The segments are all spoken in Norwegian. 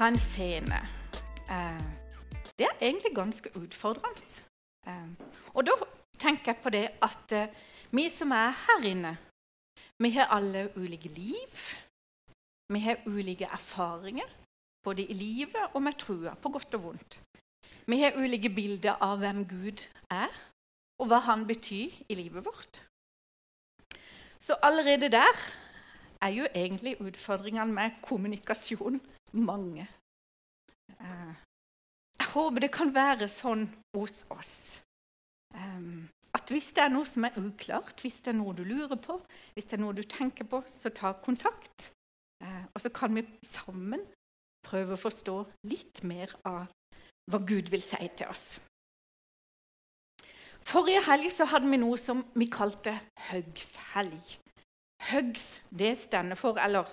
fra en scene. Det er egentlig ganske utfordrende. Eh, og da tenker jeg på det at eh, vi som er her inne, vi har alle ulike liv. Vi har ulike erfaringer, både i livet og med trua, på godt og vondt. Vi har ulike bilder av hvem Gud er, og hva han betyr i livet vårt. Så allerede der er jo egentlig utfordringene med kommunikasjon mange. Eh, jeg håper det kan være sånn hos oss at hvis det er noe som er uklart, hvis det er noe du lurer på, hvis det er noe du tenker på, så ta kontakt. Eh, og så kan vi sammen prøve å forstå litt mer av hva Gud vil si til oss. Forrige helg så hadde vi noe som vi kalte Høgshelg. Høgs det stender for Eller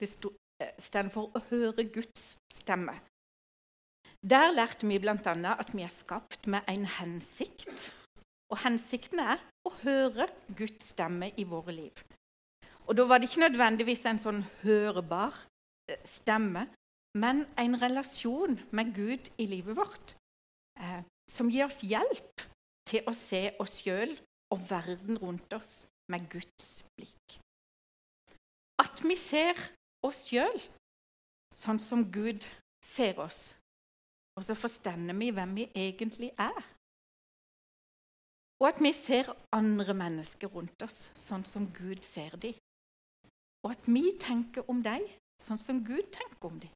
det eh, stender for å høre Guds stemme. Der lærte vi bl.a. at vi er skapt med en hensikt. Og hensikten er å høre Guds stemme i våre liv. Og da var det ikke nødvendigvis en sånn hørbar eh, stemme, men en relasjon med Gud i livet vårt eh, som gir oss hjelp til å se oss sjøl og verden rundt oss med Guds blikk. At vi ser oss sjøl sånn som Gud ser oss, og så forstår vi hvem vi egentlig er. Og at vi ser andre mennesker rundt oss sånn som Gud ser dem. Og at vi tenker om dem sånn som Gud tenker om dem.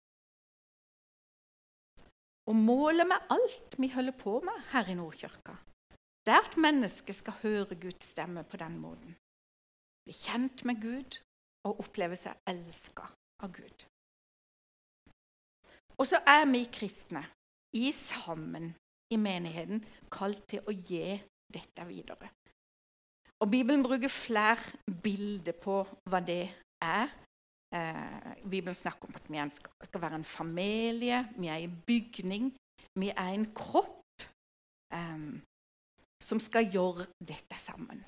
Og målet med alt vi holder på med her i Nordkirka, det er at mennesket skal høre Guds stemme på den måten. Bli kjent med Gud og oppleve seg elska av Gud. Og så er vi kristne i sammen i menigheten kalt til å gi dette videre. Og Bibelen bruker flere bilder på hva det er. Eh, Bibelen snakker om at vi skal være en familie, vi er en bygning, vi er en kropp eh, som skal gjøre dette sammen.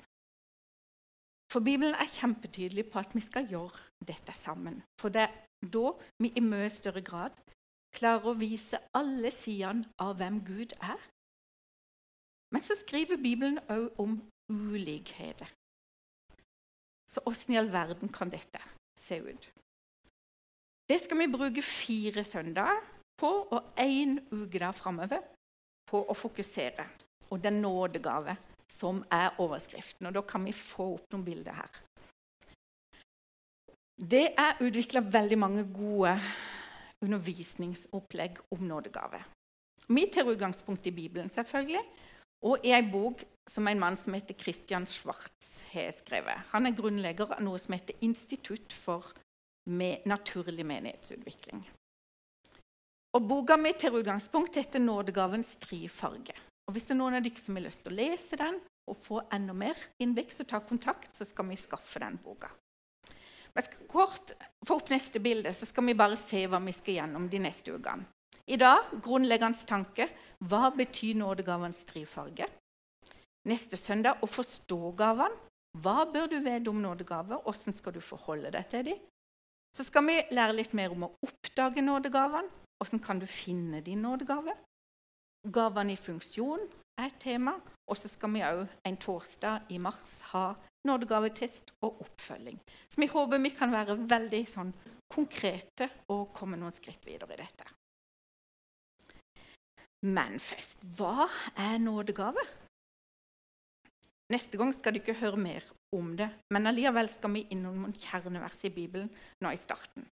For Bibelen er kjempetydelig på at vi skal gjøre dette sammen. For det er da vi i mye større grad klarer å vise alle sidene av hvem Gud er. Men så skriver Bibelen òg om ulikheter. Så åssen i all verden kan dette se ut? Det skal vi bruke fire søndager på og én uke der framover på å fokusere. Og det er nådegave som er overskriften. Og da kan vi få opp noen bilder her. Det er utvikla veldig mange gode undervisningsopplegg om nådegave. Vi tar utgangspunkt i Bibelen, selvfølgelig, og i ei bok som en mann som heter Christian Schwartz har skrevet. Han er grunnlegger av noe som heter Institutt for naturlig menighetsutvikling. Og Boka mi tar utgangspunkt etter nådegavens tre farger. Og Hvis det er noen av dere som har lyst til å lese den og få enda mer innblikk, så ta kontakt, så skal vi skaffe den boka. Jeg skal kort få opp neste bilde, så skal vi bare se hva vi skal gjennom de neste ukene. I dag grunnleggende tanke hva betyr nådegavens trifarge? Neste søndag å forstå gavene. Hva bør du vite om nådegaver? Hvordan skal du forholde deg til dem? Så skal vi lære litt mer om å oppdage nådegavene. Hvordan kan du finne din nådegave? Gavene i funksjon er et tema. Og så skal vi òg en torsdag i mars ha nådegavetest og oppfølging. Så vi håper vi kan være veldig sånn, konkrete og komme noen skritt videre i dette. Men først hva er nådegave? Neste gang skal du ikke høre mer om det, men allikevel skal vi innom noen kjernevers i Bibelen nå i starten.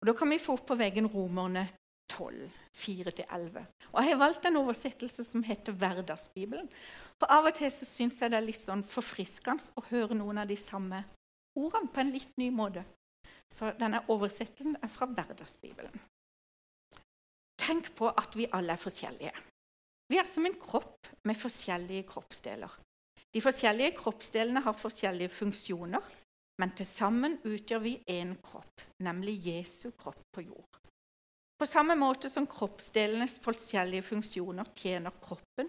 Og Da kan vi få opp på veggen Romerne 12, 4-11. Og Jeg har valgt en oversettelse som heter Hverdagsbibelen. For Av og til så syns jeg det er litt sånn forfriskende å høre noen av de samme ordene på en litt ny måte. Så denne oversettelsen er fra Hverdagsbibelen. Tenk på at vi alle er forskjellige. Vi er som en kropp med forskjellige kroppsdeler. De forskjellige kroppsdelene har forskjellige funksjoner, men til sammen utgjør vi én kropp, nemlig Jesu kropp på jord. På samme måte som kroppsdelenes forskjellige funksjoner tjener kroppen,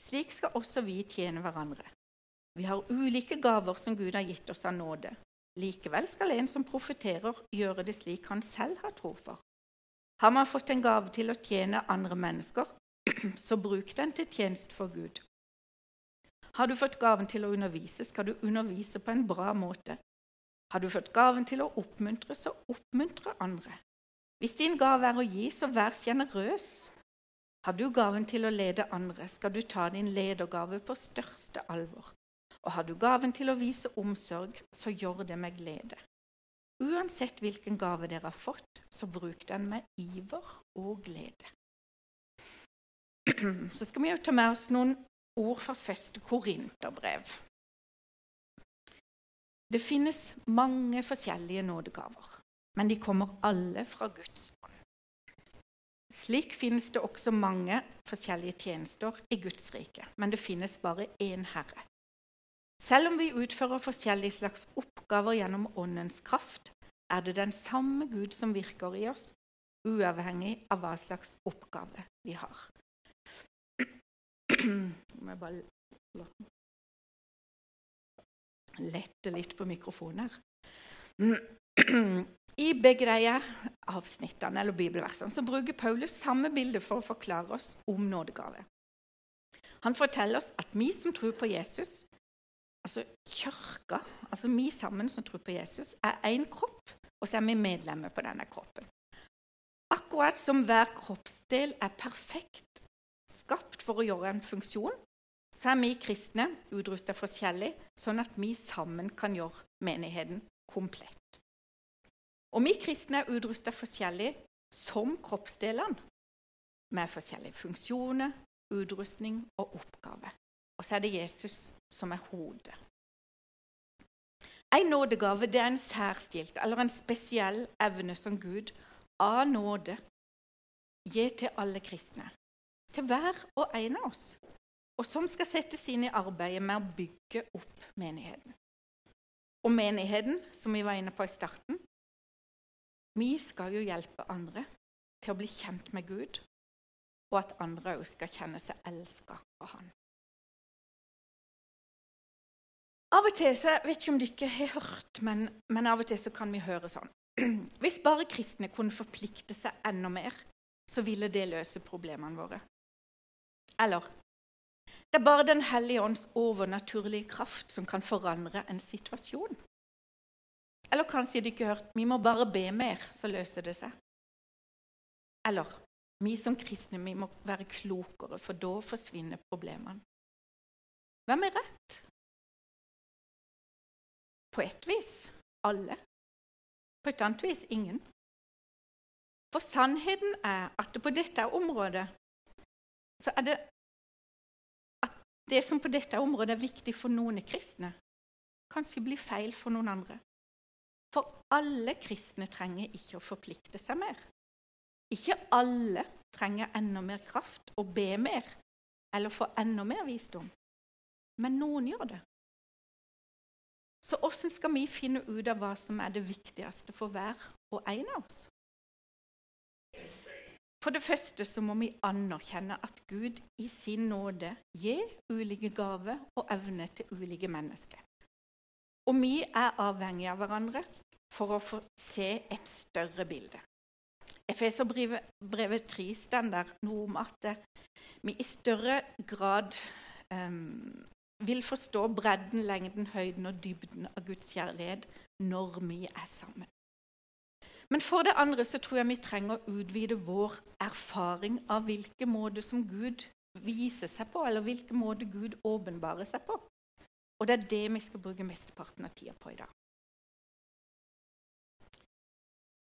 slik skal også vi tjene hverandre. Vi har ulike gaver som Gud har gitt oss av nåde. Likevel skal en som profeterer, gjøre det slik han selv har tro for. Har man fått en gave til å tjene andre mennesker, så bruk den til tjeneste for Gud. Har du fått gaven til å undervise, skal du undervise på en bra måte. Har du fått gaven til å oppmuntre, så oppmuntre andre. Hvis din gave er å gi, så vær sjenerøs. Har du gaven til å lede andre, skal du ta din ledergave på største alvor. Og har du gaven til å vise omsorg, så gjør det med glede. Uansett hvilken gave dere har fått, så bruk den med iver og glede. Så skal vi jo ta med oss noen ord fra første korinterbrev. Det finnes mange forskjellige nådegaver, men de kommer alle fra Guds ånd. Slik finnes det også mange forskjellige tjenester i Guds rike, men det finnes bare én Herre. Selv om vi utfører forskjellige slags oppgaver gjennom Åndens kraft, er det den samme Gud som virker i oss, uavhengig av hva slags oppgave vi har. Må jeg bare lette litt på mikrofonen her. I begge de avsnittene eller bibelversene så bruker Paulus samme bilde for å forklare oss om nådegave. Han forteller oss at vi som tror på Jesus, altså kirka, altså vi sammen som tror på Jesus, er én kropp, og så er vi medlemmer på denne kroppen. Akkurat som hver kroppsdel er perfekt skapt for å gjøre en funksjon, så er vi kristne utrusta forskjellig, sånn at vi sammen kan gjøre menigheten komplett. Og vi kristne er utrusta forskjellig som kroppsdelene, med forskjellige funksjoner, utrustning og oppgaver. Og så er det Jesus som er hodet. En nådegave er en særstilt eller en spesiell evne som Gud av nåde gir til alle kristne til hver og en av oss, og som skal settes inn i arbeidet med å bygge opp menigheten. Og menigheten, som vi var inne på i starten, vi skal jo hjelpe andre til å bli kjent med Gud, og at andre òg skal kjenne seg elska av Han. Av og til så, Jeg vet ikke om dere har hørt, men, men av og til så kan vi høre sånn Hvis bare kristne kunne forplikte seg enda mer, så ville det løse problemene våre. Eller det er bare Den hellige ånds overnaturlige kraft som kan forandre en situasjon. Eller kanskje de ikke har hørt vi må bare be mer, så løser det seg. Eller vi som kristne vi må være klokere, for da forsvinner problemene. Hvem er rett? På ett vis alle. På et annet vis ingen. For sannheten er at på dette området så er det at det som på dette området er viktig for noen kristne, kanskje blir feil for noen andre. For alle kristne trenger ikke å forplikte seg mer. Ikke alle trenger enda mer kraft og be mer eller få enda mer visdom. Men noen gjør det. Så åssen skal vi finne ut av hva som er det viktigste for hver og en av oss? For det første så må vi anerkjenne at Gud i sin nåde gir ulike gaver og evner til ulike mennesker. Og vi er avhengige av hverandre for å få se et større bilde. Efeserbrevet 3 står noe om at vi i større grad um, vil forstå bredden, lengden, høyden og dybden av Guds kjærlighet når vi er sammen. Men for det andre så tror jeg vi trenger å utvide vår erfaring av hvilken måte som Gud viser seg på, eller hvilken måte Gud åpenbarer seg på. Og det er det vi skal bruke mesteparten av tida på i dag.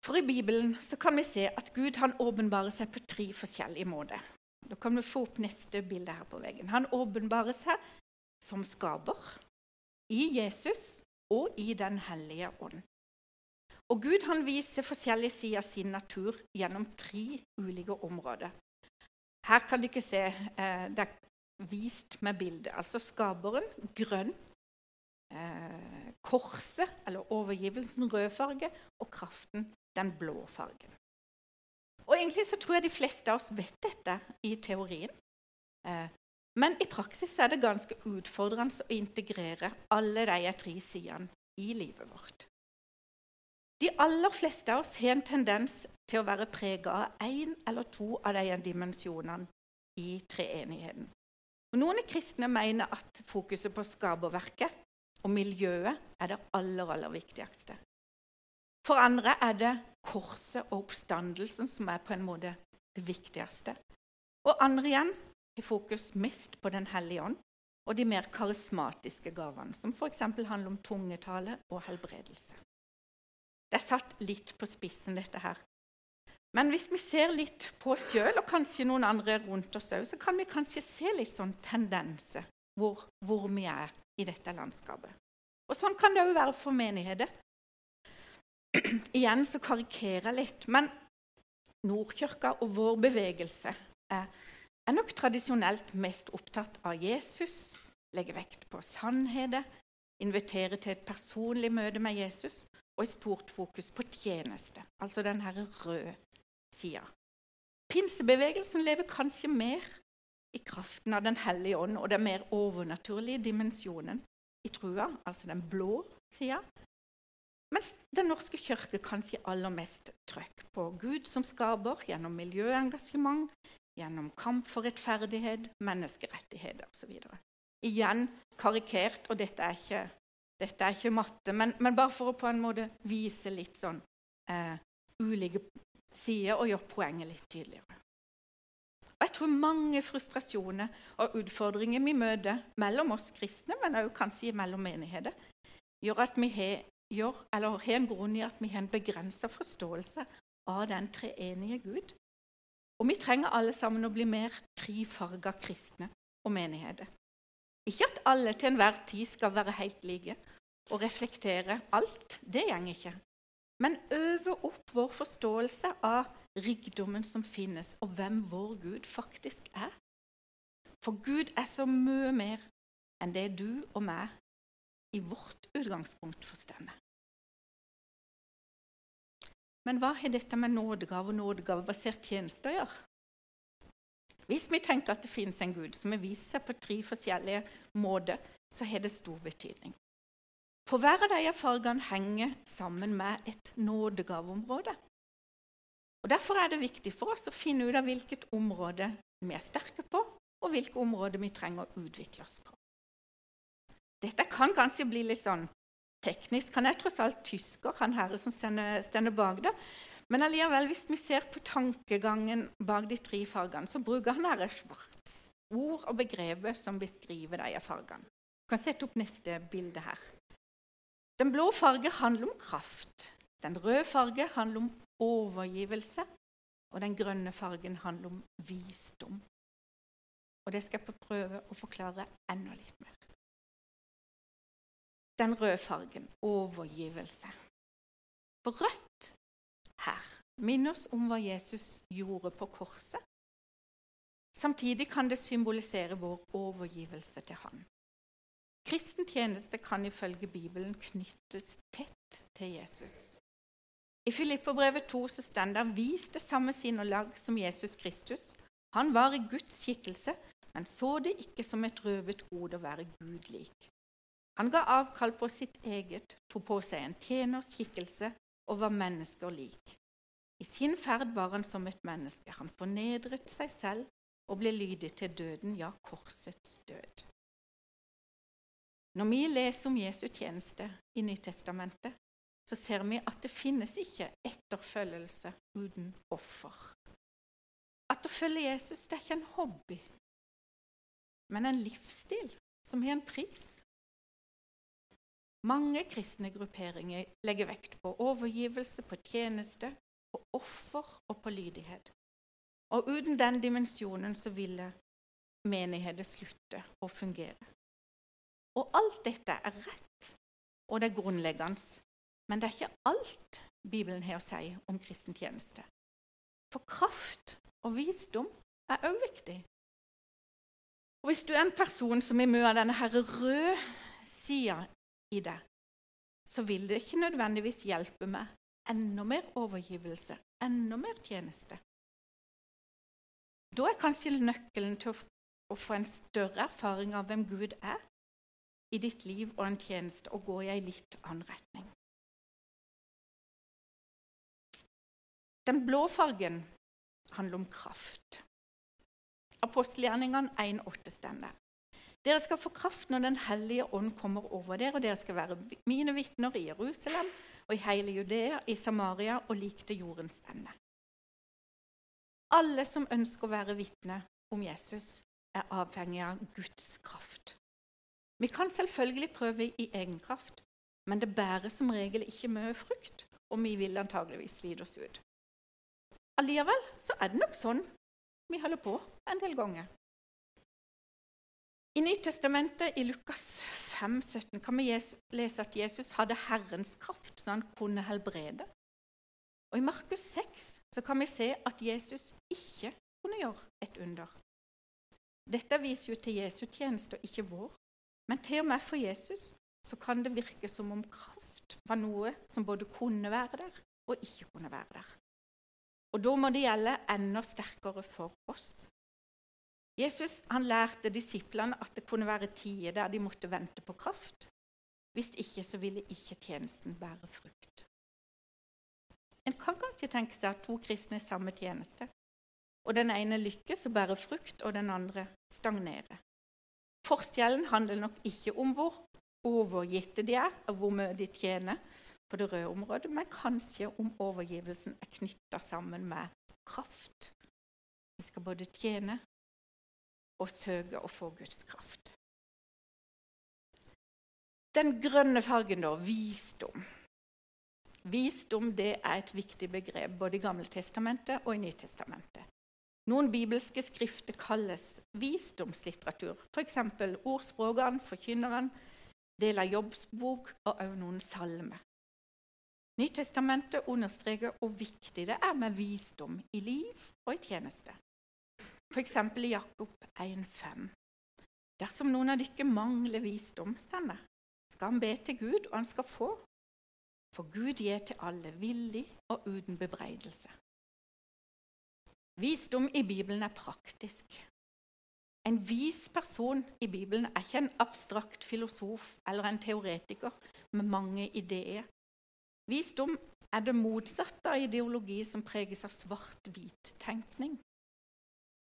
For i Bibelen så kan vi se at Gud han åpenbarer seg på tre forskjellige måter. Da kan vi få opp neste bilde her på veggen. Han åpenbarer seg som skaper, i Jesus og i Den hellige ånd. Og Gud han viser forskjellige sider av sin natur gjennom tre ulike områder. Her kan dere se eh, det er vist med bilde. Altså skaperen, grønn. Eh, korset, eller overgivelsen, rødfarge. Og kraften, den blå fargen. Og Egentlig så tror jeg de fleste av oss vet dette i teorien. Eh, men i praksis er det ganske utfordrende å integrere alle de tre sidene i livet vårt. De aller fleste av oss har en tendens til å være prega av én eller to av de dimensjonene i treenigheten. Og noen kristne mener at fokuset på skaperverket og miljøet er det aller, aller viktigste. For andre er det korset og oppstandelsen som er på en måte det viktigste. Og andre igjen har fokus mest på Den hellige ånd og de mer karismatiske gavene, som f.eks. handler om tungetale og helbredelse. Det er satt litt på spissen, dette her. Men hvis vi ser litt på oss sjøl, og kanskje noen andre rundt oss òg, så kan vi kanskje se litt sånn tendenser hvor, hvor vi er i dette landskapet. Og sånn kan det òg være for menigheter. Igjen så karikerer jeg litt, men Nordkirka og vår bevegelse er, er nok tradisjonelt mest opptatt av Jesus, legger vekt på sannheter, inviterer til et personlig møte med Jesus og et stort fokus på tjeneste, altså den her røde sida. Pinsebevegelsen lever kanskje mer i kraften av Den hellige ånd og den mer overnaturlige dimensjonen i trua, altså den blå sida. Mens Den norske kirke kanskje aller mest trøkk på Gud som skaper, gjennom miljøengasjement, gjennom kamp for rettferdighet, menneskerettigheter osv. Igjen karikert, og dette er ikke, dette er ikke matte, men, men, bare for å på en måte vise litt sånn eh, ulike sider og gjøre poenget litt tydeligere. Og Jeg tror mange frustrasjoner og utfordringer vi møter mellom oss kristne, men også kanskje mellom menigheter, gjør at vi har, gjør, har en grunn i at vi har en begrensa forståelse av den treenige Gud. Og vi trenger alle sammen å bli mer trifarga kristne og menigheter. Ikke at alle til enhver tid skal være helt like og reflektere alt. Det går ikke. Men øve opp vår forståelse av rikdommen som finnes, og hvem vår Gud faktisk er. For Gud er så mye mer enn det du og meg i vårt utgangspunkt forstår. Men hva har dette med nådegave og nådegavebasert tjeneste å gjøre? Hvis vi tenker at det finnes en Gud som har vist seg på tre forskjellige måter, så har det stor betydning. For hver av de fargene henger sammen med et nådegaveområde. Og Derfor er det viktig for oss å finne ut av hvilket område vi er sterke på, og hvilke områder vi trenger å utvikle oss på. Dette kan kanskje bli litt sånn teknisk. Han er tross alt tysker, han herre som stender bak det. Men allikevel, hvis vi ser på tankegangen bak de tre fargene, så bruker han herre Schwartz ord og begreper som beskriver de fargene. Du kan sette opp neste bilde her. Den blå farge handler om kraft. Den røde farge handler om overgivelse. Og den grønne fargen handler om visdom. Og det skal jeg prøve å forklare enda litt mer. Den røde fargen overgivelse. Rødt her minner oss om hva Jesus gjorde på korset. Samtidig kan det symbolisere vår overgivelse til Han. Kristen tjeneste kan ifølge Bibelen knyttes tett til Jesus. I Filippobrevet 2 så står det vis det samme sinnelag som Jesus Kristus. Han var i Guds skikkelse, men så det ikke som et røvet gode å være Gud lik. Han ga avkall på sitt eget, tok på seg en tjeners skikkelse og var mennesker lik. I sin ferd var han som et menneske. Han fornedret seg selv og ble lydig til døden, ja, korsets død. Når vi leser om Jesu tjeneste i Nytestamentet, så ser vi at det finnes ikke etterfølgelse uten offer. At å følge Jesus det er ikke en hobby, men en livsstil som har en pris. Mange kristne grupperinger legger vekt på overgivelse, på tjeneste, på offer og på lydighet. Og uten den dimensjonen så ville menigheten slutte å fungere. Og alt dette er rett, og det er grunnleggende men det er ikke alt Bibelen har å si om kristen tjeneste. For kraft og visdom er òg viktig. Og Hvis du er en person som er mye av denne her røde sida i det, så vil det ikke nødvendigvis hjelpe med enda mer overgivelse, enda mer tjeneste. Da er kanskje nøkkelen til å, få en større erfaring av hvem Gud er i ditt liv og en tjeneste, å gå i ei litt annen retning. Den blå fargen handler om kraft. Apostelgjerningene 1,8 stender. Dere skal få kraft når Den hellige ånd kommer over dere, og dere skal være mine vitner i Jerusalem og i hele Judea, i Samaria og lik til jordens ende. Alle som ønsker å være vitne om Jesus, er avhengig av Guds kraft. Vi kan selvfølgelig prøve i egen kraft, men det bærer som regel ikke mye frukt, og vi vil antageligvis slite oss ut. Allikevel så er det nok sånn vi holder på en del ganger. I Nytestamentet, i Lukas 5, 17, kan vi lese at Jesus hadde Herrens kraft, så han kunne helbrede. Og I Markus 6 så kan vi se at Jesus ikke kunne gjøre et under. Dette viser jo til Jesu tjeneste og ikke vår. Men til og med for Jesus så kan det virke som om kraft var noe som både kunne være der og ikke kunne være der. Og da må det gjelde enda sterkere for oss. Jesus han lærte disiplene at det kunne være tider der de måtte vente på kraft. Hvis ikke så ville ikke tjenesten bære frukt. En kan kanskje tenke seg at to kristne er samme tjeneste, og den ene lykkes og bærer frukt, og den andre stagnerer. Forskjellen handler nok ikke om hvor overgitte de er, og hvor mye de tjener på det røde området, men kanskje om overgivelsen er knytta sammen med kraft. Vi skal både tjene og søke å få Guds kraft. Den grønne fargen, da, visdom. Visdom det er et viktig begrep både i Gammeltestamentet og i Nytestamentet. Noen bibelske skrifter kalles visdomslitteratur, f.eks. Ordspråkene, Forkynneren, del av Jobbs bok og også noen salmer. Nytestamentet understreker hvor viktig det er med visdom i liv og i tjeneste. F.eks. i Jakob 1,5. Dersom noen av dere mangler visdom, stemmer, skal han be til Gud, og han skal få. For Gud gir til alle villig og uten bebreidelse. Visdom i Bibelen er praktisk. En vis person i Bibelen er ikke en abstrakt filosof eller en teoretiker med mange ideer. Visdom er det motsatte av ideologi som preges av svart-hvit-tenkning.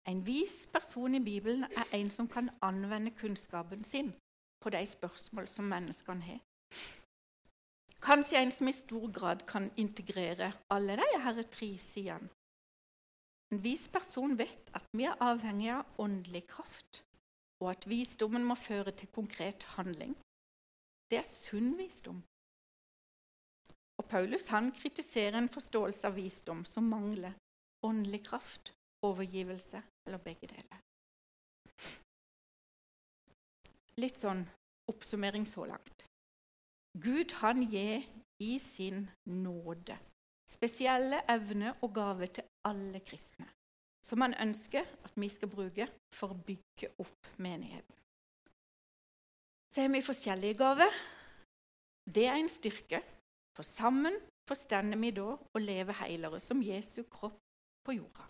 En vis person i Bibelen er en som kan anvende kunnskapen sin på de spørsmål som menneskene har. Kanskje en som i stor grad kan integrere alle de tre sidene en vis person vet at vi er avhengig av åndelig kraft, og at visdommen må føre til konkret handling. Det er sunn visdom. Og Paulus han kritiserer en forståelse av visdom som mangler åndelig kraft, overgivelse eller begge deler. Litt sånn oppsummering så langt. Gud han gir i sin nåde spesielle evner og gaver til alle kristne, som han ønsker at vi skal bruke for å bygge opp menigheten. Så har vi forskjellige gaver. Det er en styrke, for sammen forstår vi da å leve heilere som Jesu kropp på jorda.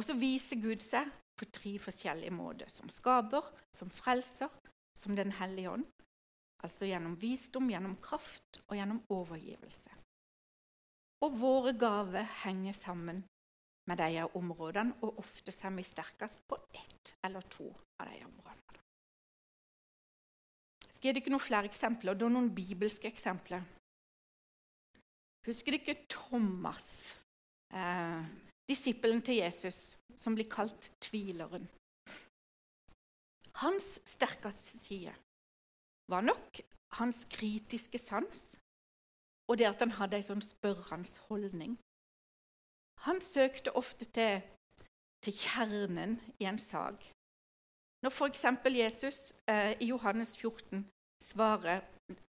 Og så viser Gud seg på tre forskjellige måter, som skaper, som frelser, som Den hellige ånd. Altså gjennom visdom, gjennom kraft og gjennom overgivelse. Og våre gaver henger sammen med de områdene, og ofte er vi sterkest på ett eller to av de områdene. Skal jeg gi dere noen flere eksempler, og da noen bibelske eksempler? Husker dere Thomas, eh, disippelen til Jesus, som blir kalt tvileren? Hans sterkeste side var nok hans kritiske sans og det at han hadde ei sånn spørrende holdning. Han søkte ofte til, til, kjernen i en sak. Når f.eks. Jesus eh, i Johannes 14 svarer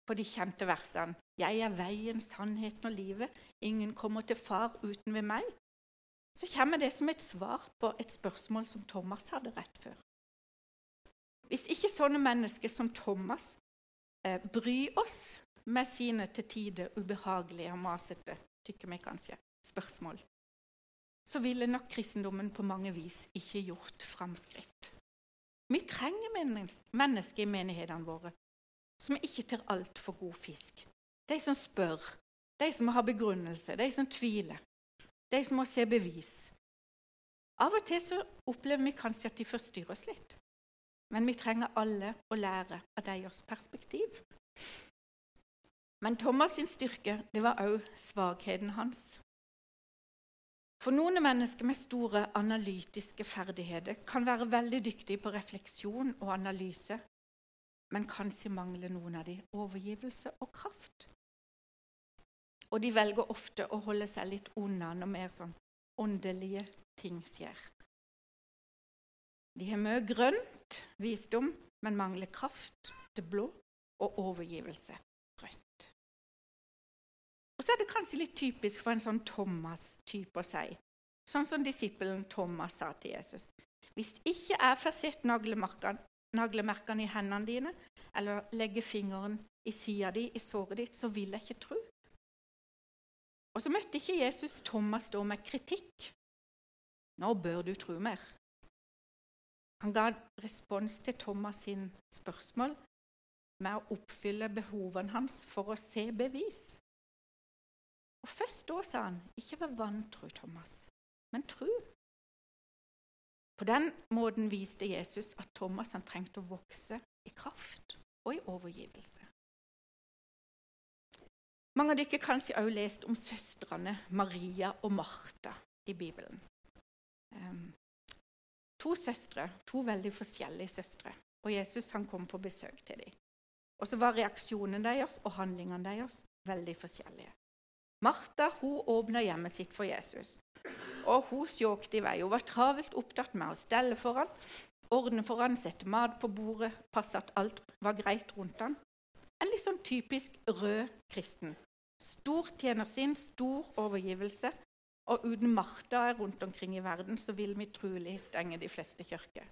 på de kjente versene 'Jeg er veien, sannheten og livet. Ingen kommer til Far uten ved meg', så kommer det som et svar på et spørsmål som Thomas hadde rett før. Hvis ikke sånne mennesker som Thomas eh, bryr oss med sine til tider ubehagelige og masete, tykker vi kanskje, spørsmål, så ville nok kristendommen på mange vis ikke gjort framskritt. Vi trenger mennesker i menighetene våre som ikke tar altfor god fisk. De som spør, de som har begrunnelse, de som tviler. Er som må se bevis. Av og til så opplever vi kanskje at de forstyrrer oss litt. Men vi trenger alle å lære av deres perspektiv. Men Thomas' sin styrke det var òg svakheten hans. For noen mennesker med store analytiske ferdigheter kan være veldig dyktige på refleksjon og analyse, men kanskje mangler noen av dem overgivelse og kraft. Og de velger ofte å holde seg litt unna når mer sånn åndelige ting skjer. De har mye grønt, visdom, men mangler kraft, til blå, og overgivelse, rødt. Og så er det kanskje litt typisk for en sånn Thomas-type å si, sånn som disippelen Thomas sa til Jesus. Hvis ikke jeg får sett naglemerkene i hendene dine, eller legger fingeren i sida di, i såret ditt, så vil jeg ikke tro. Og så møtte ikke Jesus Thomas da med kritikk. Nå bør du tro mer. Han ga respons til Thomas sin spørsmål med å oppfylle behovene hans for å se bevis. Og Først da sa han, 'Ikke vær vantro, Thomas, men tro'. På den måten viste Jesus at Thomas trengte å vokse i kraft og i overgivelse. Mange av dere kanskje også lest om søstrene Maria og Martha i Bibelen. Um, to søstre, to veldig forskjellige søstre. Og Jesus han kom på besøk til dem. Og så var reaksjonen deres og handlingene deres veldig forskjellige. Martha hun åpna hjemmet sitt for Jesus. Og Hun sjåkte i vei. Hun var travelt opptatt med å stelle for han, ordne for han, sette mat på bordet, passe at alt var greit rundt han. En litt sånn typisk rød kristen. Stor tjenersinn, stor overgivelse. Og uten Martha rundt omkring i verden så vil vi trolig stenge de fleste kirker.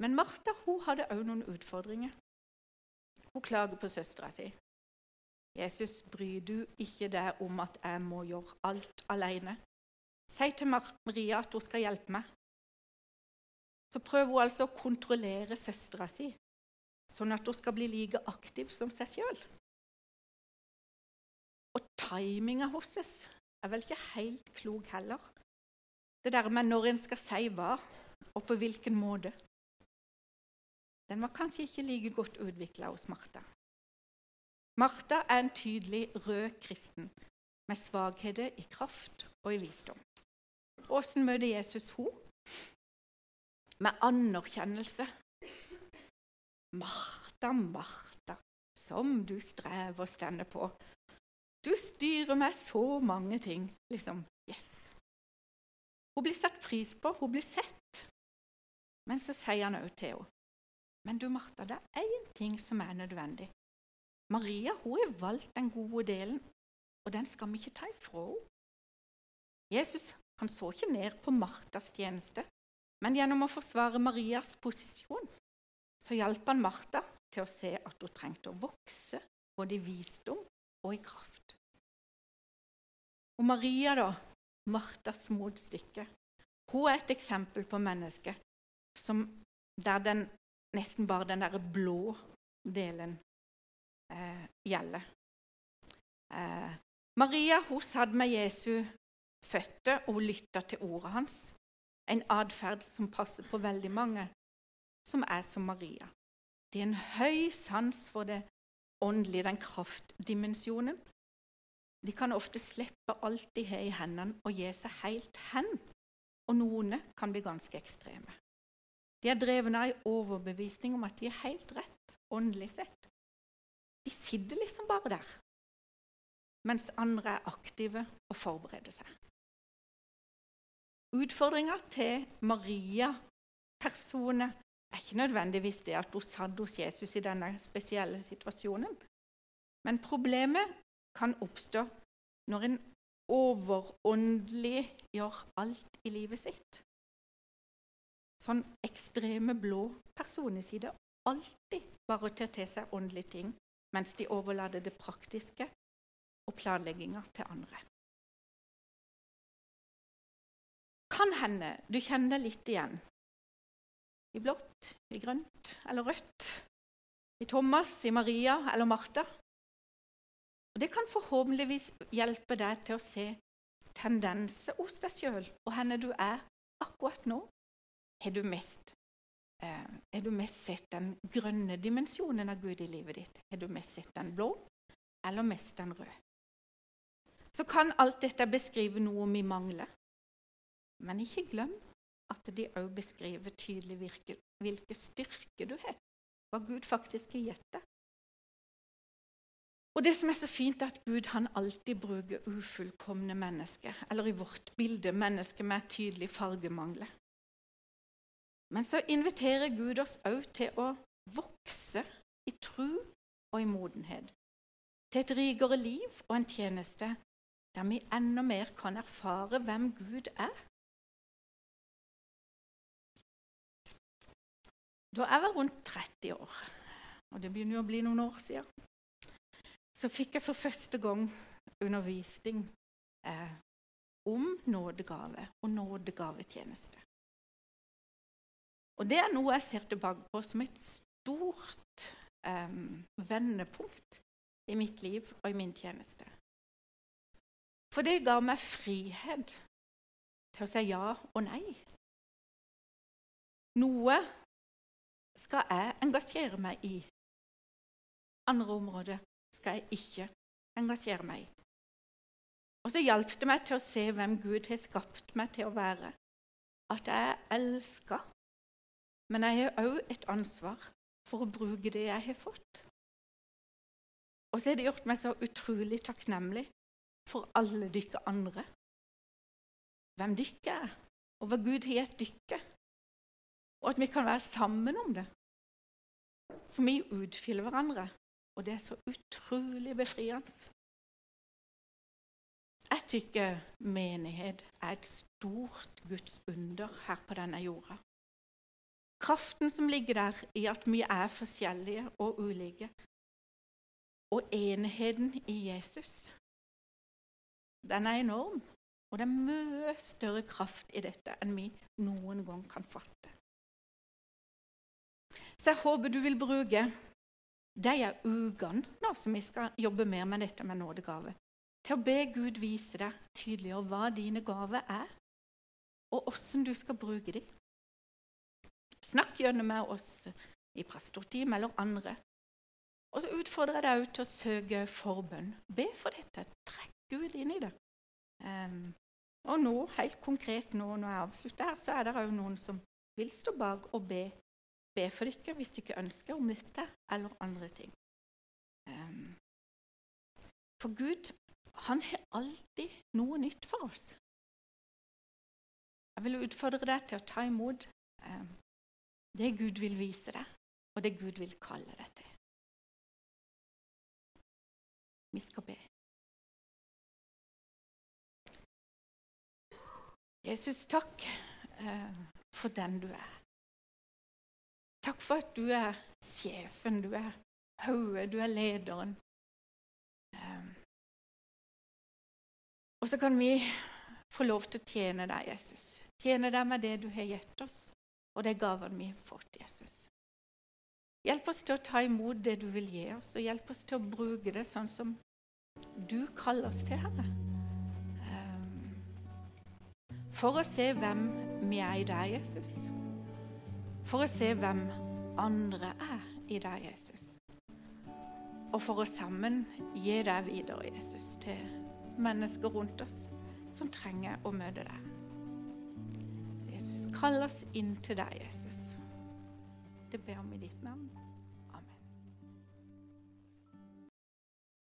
Men Martha hun hadde òg noen utfordringer. Hun klager på søstera si. Jesus, bryr du ikke deg om at jeg må gjøre alt alene? Si til Maria at hun skal hjelpe meg. Så prøver hun altså å kontrollere søstera si, sånn at hun skal bli like aktiv som seg sjøl. Og timinga oss er vel ikke helt klok heller. Det der med når en skal si hva, og på hvilken måte. Den var kanskje ikke like godt utvikla hos Martha. Martha er en tydelig rød kristen med svakheter i kraft og i visdom. Åssen møter Jesus henne? Med anerkjennelse. Martha, Martha, som du strever og stender på. Du styrer meg så mange ting. Liksom, yes. Hun blir satt pris på, hun blir sett. Men så sier han òg til henne Men du, Martha, det er én ting som er nødvendig. Maria hun har valgt den gode delen, og den skal vi ikke ta ifra henne. Jesus han så ikke ned på Martas tjeneste, men gjennom å forsvare Marias posisjon så hjalp han Martha til å se at hun trengte å vokse både i visdom og i kraft. Og Maria, da, Marthas motstykke, hun er et eksempel på mennesket som, der den, nesten bare den der blå delen eh, gjelder. Eh, Maria hun satt med Jesu føtter og lytta til ordet hans. En atferd som passer på veldig mange som er som Maria. Det er en høy sans for det åndelige, den kraftdimensjonen. De kan ofte slippe alt de har i hendene, og gi seg helt hen. Og noen kan bli ganske ekstreme. De er drevet av en overbevisning om at de er helt rett åndelig sett. De sitter liksom bare der, mens andre er aktive og forbereder seg. Utfordringa til Maria-personen er ikke nødvendigvis det at hun satt hos Jesus i denne spesielle situasjonen. Men problemet kan oppstå når en overåndelig gjør alt i livet sitt. Sånn ekstreme blå personer sier alltid bare til å ta seg åndelige ting mens de overlater det praktiske og planlegginga til andre. Kan hende du kjenner litt igjen. I blått, i grønt eller rødt. I Thomas, i Maria eller Martha. Og Det kan forhåpentligvis hjelpe deg til å se tendenser hos deg sjøl, og hvor du er akkurat nå? Har du mest eh, har du mest sett den grønne dimensjonen av Gud i livet ditt? Har du mest sett den blå, eller mest den røde? Så kan alt dette beskrive noe vi mangler. Men ikke glem at de òg beskriver tydelig hvilke, hvilke styrker du har, hva Gud faktisk har gitt deg. Og det som er så fint, er at Gud han alltid bruker ufullkomne mennesker, eller i vårt bilde mennesker med tydelig fargemangler. Men så inviterer Gud oss òg til å vokse i tro og i modenhet. Til et rikere liv og en tjeneste der vi enda mer kan erfare hvem Gud er. Da jeg var rundt 30 år, og det begynner jo å bli noen år siden, så fikk jeg for første gang undervisning eh, om nådegave og nådegavetjeneste. Og det er noe jeg ser tilbake på som et stort eh, vendepunkt i mitt liv og i min tjeneste. For det ga meg frihet til å si ja og nei. Noe skal jeg engasjere meg i. Andre områder skal jeg ikke engasjere meg i. Og så hjalp det meg til å se hvem Gud har skapt meg til å være. At jeg elsker men jeg har òg et ansvar for å bruke det jeg har fått. Og så har det gjort meg så utrolig takknemlig for alle dere andre. Hvem dere er, og hva Gud har gitt dere. Og at vi kan være sammen om det. For vi utfyller hverandre, og det er så utrolig befriende. Jeg tykker menighet er et stort Guds under her på denne jorda. Kraften som ligger der i at vi er forskjellige og ulike. Og enheten i Jesus. Den er enorm. Og det er mye større kraft i dette enn vi noen gang kan fatte. Så jeg håper du vil bruke de ukene som vi skal jobbe mer med dette med nådegave, til å be Gud vise deg tydeligere hva dine gaver er, og åssen du skal bruke dem. Snakk gjennom med oss i pastorteam eller andre. Og så utfordrer jeg deg òg til å søke forbønn. Be for dette. Trekk Gud inn i det. Um, og nå, helt konkret nå når jeg avslutter her, så er det òg noen som vil stå bak og be, be for dere hvis dere ønsker om dette eller andre ting. Um, for Gud, han har alltid noe nytt for oss. Jeg vil utfordre deg til å ta imot um, det Gud vil vise deg, og det Gud vil kalle deg til. Vi skal be. Jesus, takk eh, for den du er. Takk for at du er sjefen, du er hodet, du er lederen. Eh, og så kan vi få lov til å tjene deg, Jesus. Tjene deg med det du har gitt oss og er gaven vi har fått, Jesus. Hjelp oss til å ta imot det du vil gi oss, og hjelp oss til å bruke det sånn som du kaller oss til, Herre. Ehm, for å se hvem vi er i deg, Jesus. For å se hvem andre er i deg, Jesus. Og for å sammen gi deg videre, Jesus, til mennesker rundt oss som trenger å møte deg. Jesus, Kall oss inn til deg, Jesus. Det ber vi i ditt navn.